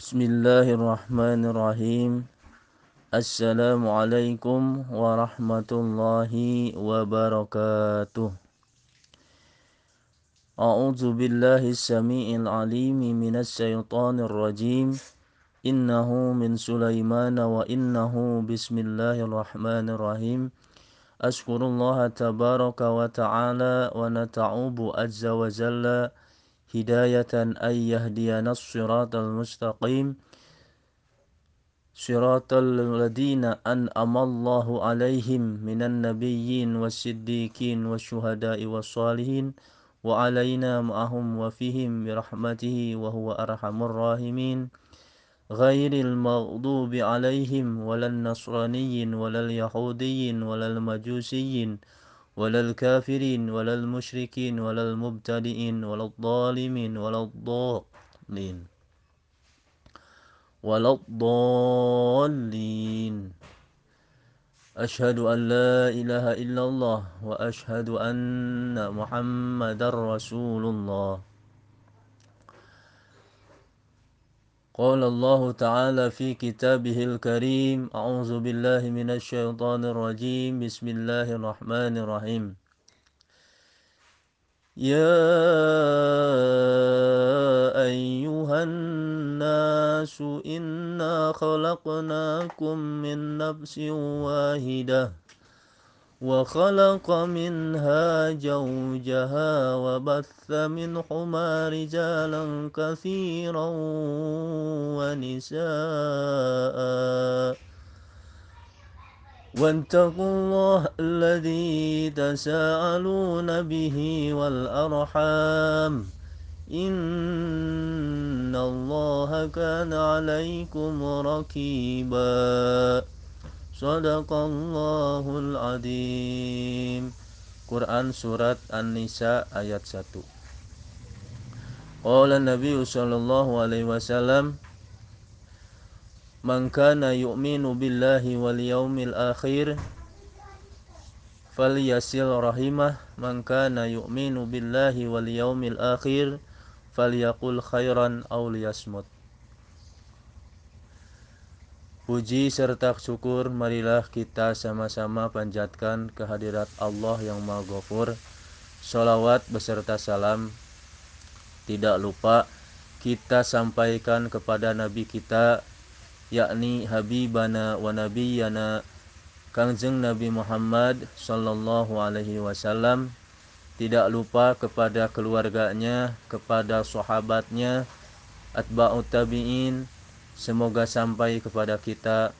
بسم الله الرحمن الرحيم السلام عليكم ورحمة الله وبركاته أعوذ بالله السميع العليم من الشيطان الرجيم إنه من سليمان وإنه بسم الله الرحمن الرحيم أشكر الله تبارك وتعالى ونتعوب عز وجل هداية أن يهدينا الصراط المستقيم. صراط الذين أنعم الله عليهم من النبيين والصديقين والشهداء والصالحين وعلينا معهم وفيهم برحمته وهو أرحم الراحمين. غير المغضوب عليهم ولا النصرانيين ولا اليهوديين ولا المجوسيين ولا الكافرين ولا المشركين ولا المبتدئين ولا الظالمين ولا الضالين ولا الضالين. أشهد أن لا إله إلا الله وأشهد أن محمد رسول الله. قال الله تعالى في كتابه الكريم أعوذ بالله من الشيطان الرجيم. بسم الله الرحمن الرحيم. يا أيها الناس إنا خلقناكم من نفس واحدة وخلق منها زوجها وبث منهما رجالا كثيرا ونساء. واتقوا الله الذي تساءلون به والأرحام. إن الله كان عليكم ركيبا. صدق الله العظيم. Quran Surat An-Nisa ayat 1 Qala Nabi Sallallahu Alaihi Wasallam Man kana yu'minu billahi wal yawmil akhir falyasil rahimah. Man kana yu'minu billahi wal yawmil akhir falyaqul khairan aw liyasmut. Puji serta syukur marilah kita sama-sama panjatkan kehadirat Allah yang Maha Ghafur. Salawat beserta salam. Tidak lupa kita sampaikan kepada Nabi kita yakni Habibana wa Nabiyana Kangjeng Nabi Muhammad sallallahu alaihi wasallam tidak lupa kepada keluarganya, kepada sahabatnya, atba'ut tabi'in, Semoga sampai kepada kita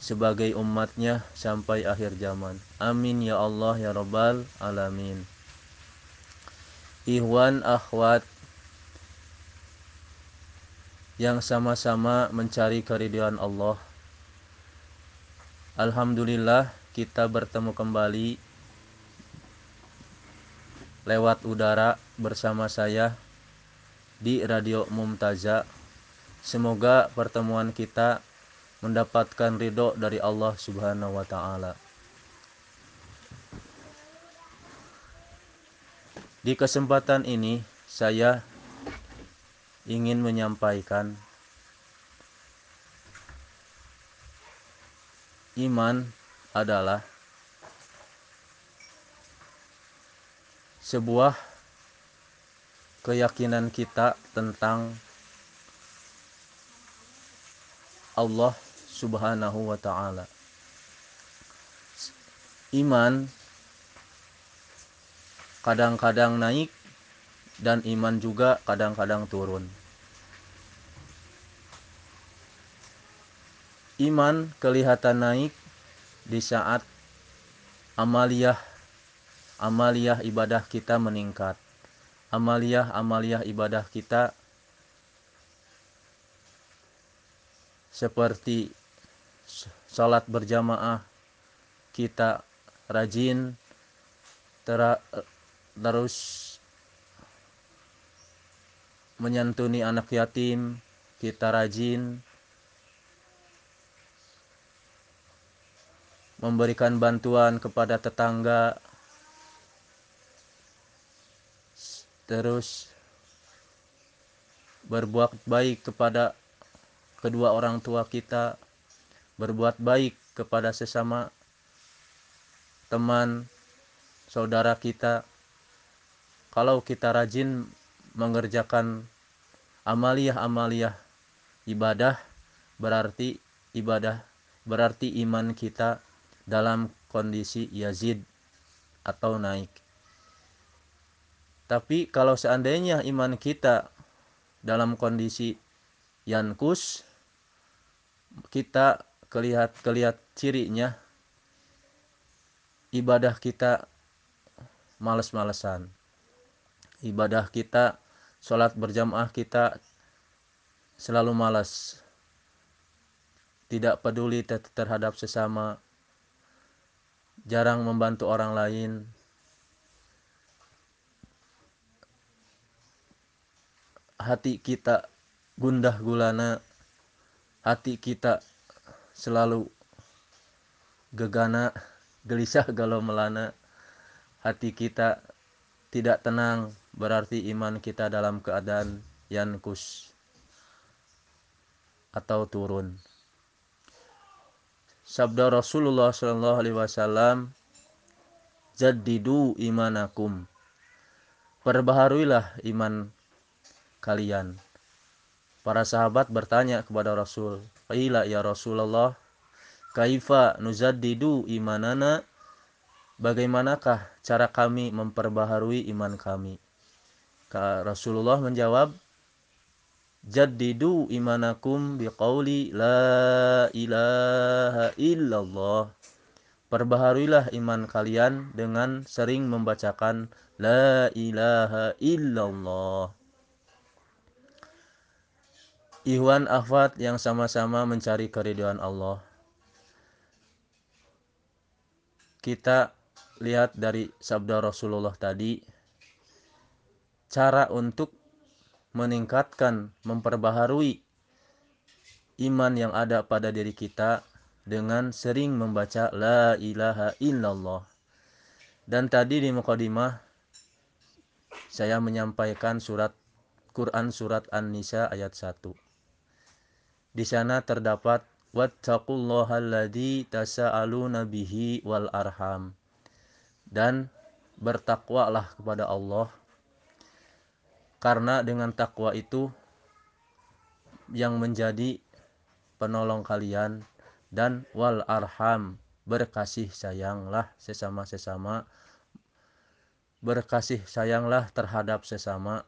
sebagai umatnya sampai akhir zaman. Amin ya Allah ya Rabbal Alamin. Ikhwan akhwat yang sama-sama mencari keridhaan Allah. Alhamdulillah kita bertemu kembali lewat udara bersama saya di Radio Mumtaza Semoga pertemuan kita mendapatkan ridho dari Allah Subhanahu wa taala. Di kesempatan ini saya ingin menyampaikan iman adalah sebuah keyakinan kita tentang Allah Subhanahu wa taala. Iman kadang-kadang naik dan iman juga kadang-kadang turun. Iman kelihatan naik di saat amaliyah amaliyah ibadah kita meningkat. Amaliyah amaliyah ibadah kita seperti sholat berjamaah kita rajin terus menyantuni anak yatim kita rajin memberikan bantuan kepada tetangga terus berbuat baik kepada kedua orang tua kita, berbuat baik kepada sesama teman, saudara kita. Kalau kita rajin mengerjakan amaliyah-amaliyah ibadah, berarti ibadah berarti iman kita dalam kondisi yazid atau naik. Tapi kalau seandainya iman kita dalam kondisi yankus, kita kelihat kelihat cirinya ibadah kita males-malesan. Ibadah kita, sholat berjamaah kita selalu malas. Tidak peduli terhadap sesama, jarang membantu orang lain, hati kita gundah gulana, hati kita selalu gegana, gelisah galau melana, hati kita tidak tenang, berarti iman kita dalam keadaan yankus atau turun. Sabda Rasulullah Shallallahu Alaihi Wasallam, jadidu imanakum. Perbaharuilah iman kalian. Para sahabat bertanya kepada Rasul, "Qila ya Rasulullah, kaifa nuzaddidu imanana?" Bagaimanakah cara kami memperbaharui iman kami? Rasulullah menjawab, "Jaddidu imanakum biqauli la ilaha illallah." Perbaharuilah iman kalian dengan sering membacakan la ilaha illallah. Ikhwan akhwat yang sama-sama mencari keridhaan Allah. Kita lihat dari sabda Rasulullah tadi cara untuk meningkatkan, memperbaharui iman yang ada pada diri kita dengan sering membaca la ilaha illallah. Dan tadi di mukadimah saya menyampaikan surat Quran surat An-Nisa ayat 1. Di sana terdapat wattaqullahalladzi tasaaluna bihi wal arham. Dan bertakwalah kepada Allah karena dengan takwa itu yang menjadi penolong kalian dan wal arham berkasih sayanglah sesama-sesama. Berkasih sayanglah terhadap sesama.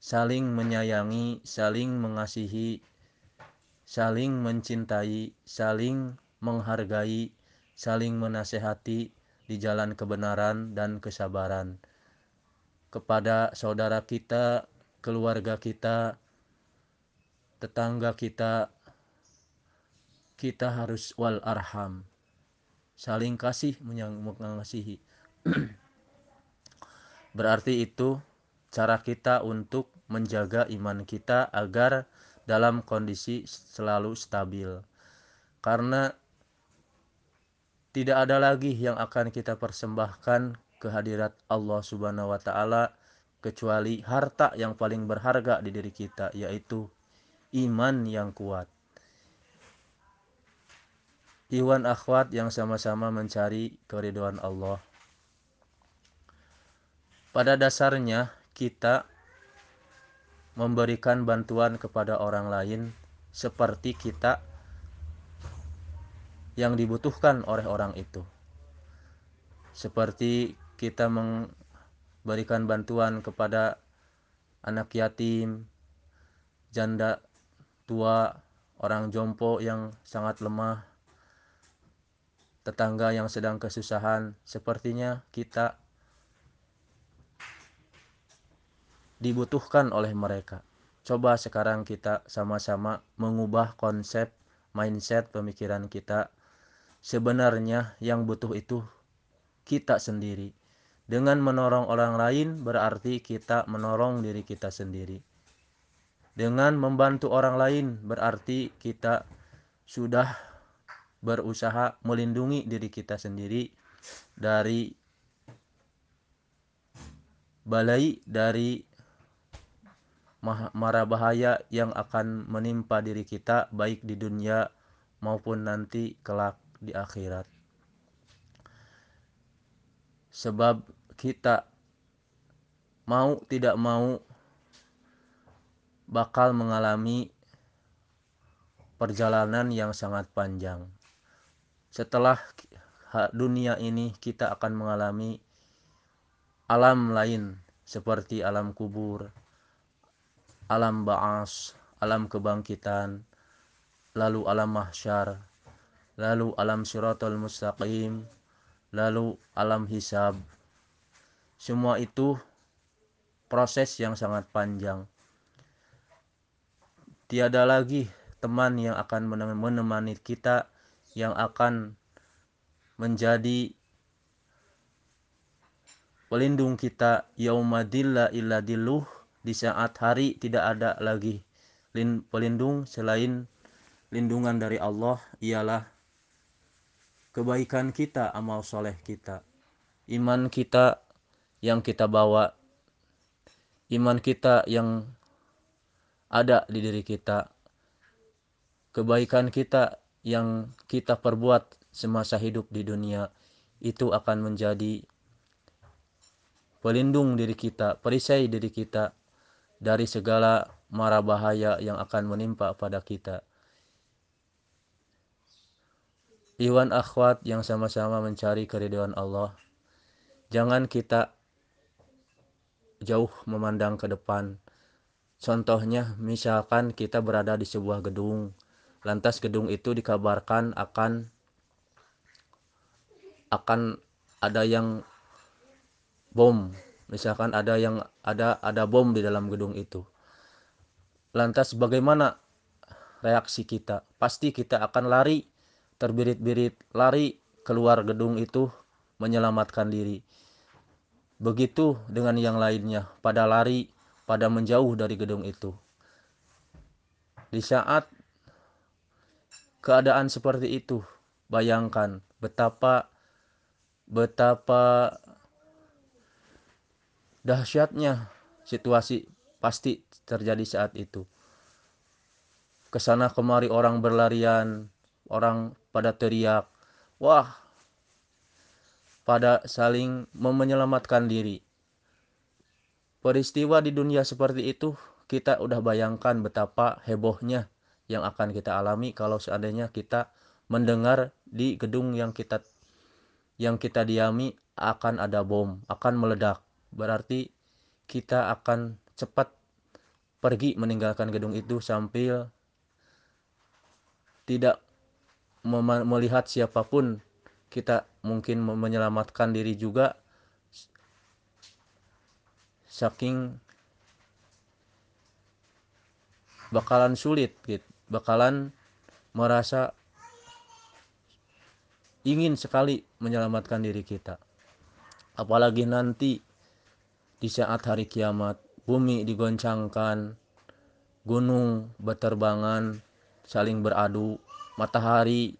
Saling menyayangi saling mengasihi saling mencintai, saling menghargai, saling menasehati di jalan kebenaran dan kesabaran kepada saudara kita, keluarga kita, tetangga kita. Kita harus wal arham, saling kasih mengasihi. Berarti itu cara kita untuk menjaga iman kita agar dalam kondisi selalu stabil. Karena tidak ada lagi yang akan kita persembahkan kehadirat Allah Subhanahu wa taala kecuali harta yang paling berharga di diri kita yaitu iman yang kuat. Iwan akhwat yang sama-sama mencari keriduan Allah. Pada dasarnya kita memberikan bantuan kepada orang lain seperti kita yang dibutuhkan oleh orang itu. Seperti kita memberikan bantuan kepada anak yatim, janda tua, orang jompo yang sangat lemah, tetangga yang sedang kesusahan, sepertinya kita dibutuhkan oleh mereka. Coba sekarang kita sama-sama mengubah konsep mindset pemikiran kita. Sebenarnya yang butuh itu kita sendiri. Dengan menolong orang lain berarti kita menolong diri kita sendiri. Dengan membantu orang lain berarti kita sudah berusaha melindungi diri kita sendiri dari balai dari mara bahaya yang akan menimpa diri kita baik di dunia maupun nanti kelak di akhirat. Sebab kita mau tidak mau bakal mengalami perjalanan yang sangat panjang. Setelah dunia ini kita akan mengalami alam lain seperti alam kubur, alam ba'as, alam kebangkitan, lalu alam mahsyar, lalu alam siratul mustaqim, lalu alam hisab. Semua itu proses yang sangat panjang. Tiada lagi teman yang akan menemani kita yang akan menjadi pelindung kita yaumadilla illa dilluh di saat hari tidak ada lagi pelindung selain lindungan dari Allah ialah kebaikan kita, amal soleh kita, iman kita yang kita bawa, iman kita yang ada di diri kita, kebaikan kita yang kita perbuat semasa hidup di dunia itu akan menjadi pelindung diri kita, perisai diri kita dari segala mara bahaya yang akan menimpa pada kita. Iwan akhwat yang sama-sama mencari keridhaan Allah, jangan kita jauh memandang ke depan. Contohnya, misalkan kita berada di sebuah gedung, lantas gedung itu dikabarkan akan akan ada yang bom. Misalkan ada yang ada ada bom di dalam gedung itu. Lantas bagaimana reaksi kita? Pasti kita akan lari terbirit-birit lari keluar gedung itu menyelamatkan diri begitu dengan yang lainnya pada lari pada menjauh dari gedung itu di saat keadaan seperti itu bayangkan betapa betapa dahsyatnya situasi pasti terjadi saat itu. Ke sana kemari orang berlarian, orang pada teriak, wah, pada saling menyelamatkan diri. Peristiwa di dunia seperti itu kita udah bayangkan betapa hebohnya yang akan kita alami kalau seandainya kita mendengar di gedung yang kita yang kita diami akan ada bom, akan meledak berarti kita akan cepat pergi meninggalkan gedung itu sambil tidak melihat siapa pun kita mungkin menyelamatkan diri juga. Saking bakalan sulit gitu bakalan merasa ingin sekali menyelamatkan diri kita. Apalagi nanti di saat hari kiamat, bumi digoncangkan, gunung berterbangan, saling beradu, matahari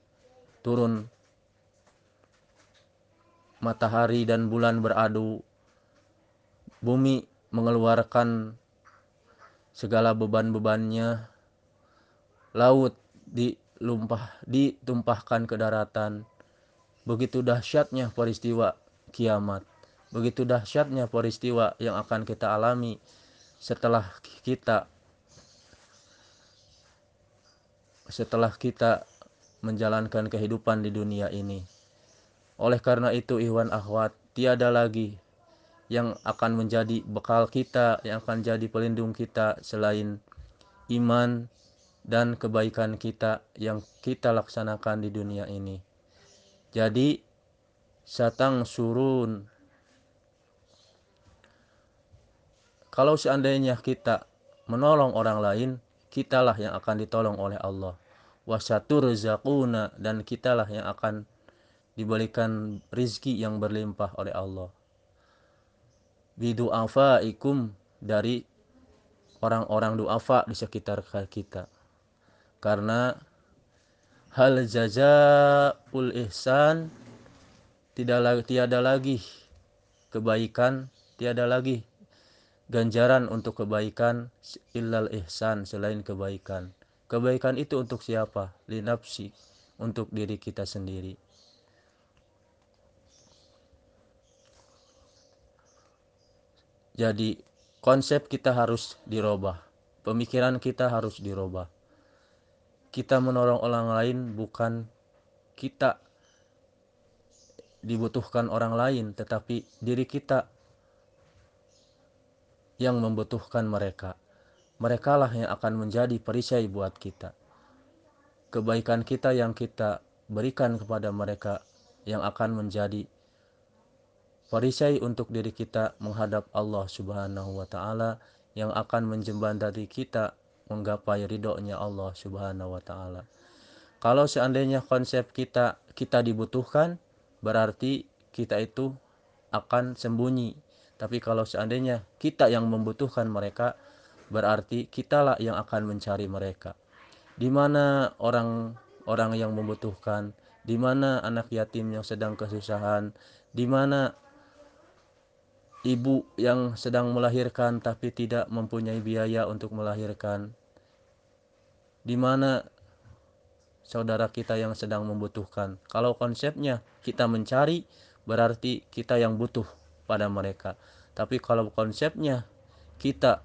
turun, matahari dan bulan beradu, bumi mengeluarkan segala beban-bebannya, laut dilumpah, ditumpahkan ke daratan. Begitu dahsyatnya peristiwa kiamat. Begitu dahsyatnya peristiwa yang akan kita alami setelah kita setelah kita menjalankan kehidupan di dunia ini. Oleh karena itu Iwan Ahwat tiada lagi yang akan menjadi bekal kita, yang akan jadi pelindung kita selain iman dan kebaikan kita yang kita laksanakan di dunia ini. Jadi satang surun Kalau seandainya kita menolong orang lain, kitalah yang akan ditolong oleh Allah. Wasatur zakuna dan kitalah yang akan diberikan rizki yang berlimpah oleh Allah. Bidu'afaikum dari orang-orang du'afa di sekitar kita. Karena hal jazaul ihsan tidak tiada lagi kebaikan, tiada lagi ganjaran untuk kebaikan illal ihsan selain kebaikan. Kebaikan itu untuk siapa? Linapsi, untuk diri kita sendiri. Jadi konsep kita harus dirubah. Pemikiran kita harus dirubah. Kita menolong orang lain bukan kita dibutuhkan orang lain, tetapi diri kita yang membutuhkan mereka. Merekalah yang akan menjadi perisai buat kita. Kebaikan kita yang kita berikan kepada mereka yang akan menjadi perisai untuk diri kita menghadap Allah Subhanahu wa taala yang akan menjembatani kita menggapai ridhonya Allah Subhanahu wa taala. Kalau seandainya konsep kita kita dibutuhkan, berarti kita itu akan sembunyi tapi kalau seandainya kita yang membutuhkan mereka, berarti kitalah yang akan mencari mereka. Di mana orang-orang yang membutuhkan, di mana anak yatim yang sedang kesusahan, di mana ibu yang sedang melahirkan tapi tidak mempunyai biaya untuk melahirkan, di mana saudara kita yang sedang membutuhkan. Kalau konsepnya kita mencari, berarti kita yang butuh pada mereka. Tapi kalau konsepnya kita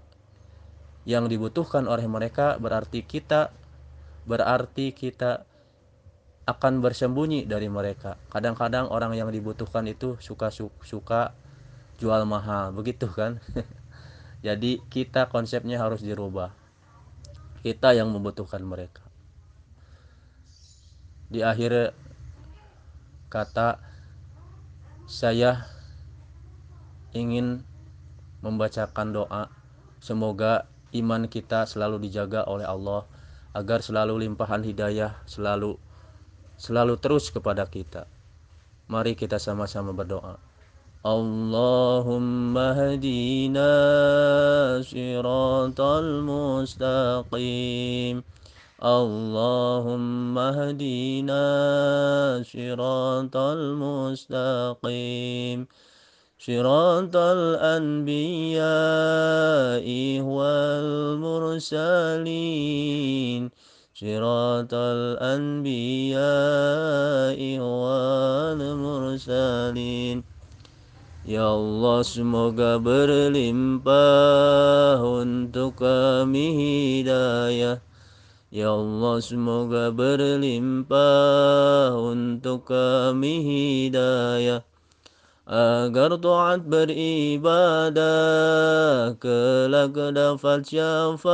yang dibutuhkan oleh mereka berarti kita berarti kita akan bersembunyi dari mereka. Kadang-kadang orang yang dibutuhkan itu suka suka jual mahal, begitu kan? Jadi kita konsepnya harus dirubah. Kita yang membutuhkan mereka. Di akhir kata saya ingin membacakan doa semoga iman kita selalu dijaga oleh Allah agar selalu limpahan hidayah selalu selalu terus kepada kita. Mari kita sama-sama berdoa. Allahumma hadina siratal mustaqim. Allahumma hadina siratal mustaqim. صراط الأنبياء والمرسلين صراط الأنبياء والمرسلين Ya Allah semoga berlimpah untuk kami hidayah Ya Allah semoga berlimpah untuk kami hidayah agar taat beribadah kelak dapat syafaat.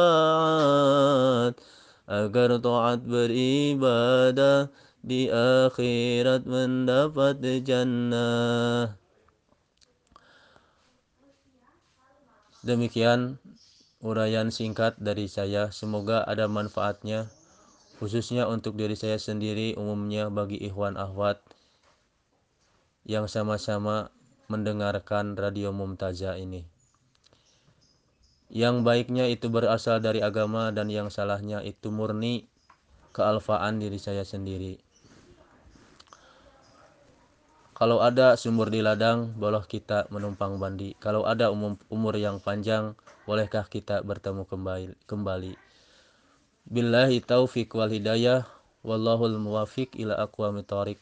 Agar taat beribadah di akhirat mendapat jannah. Demikian uraian singkat dari saya. Semoga ada manfaatnya khususnya untuk diri saya sendiri umumnya bagi ikhwan ahwat yang sama-sama mendengarkan radio Mumtaza ini. Yang baiknya itu berasal dari agama dan yang salahnya itu murni kealfaan diri saya sendiri. Kalau ada sumur di ladang, boleh kita menumpang bandi. Kalau ada umum, umur yang panjang, bolehkah kita bertemu kembali? kembali. Billahi taufiq wal hidayah, wallahul muwafiq ila aqwamit thoriq.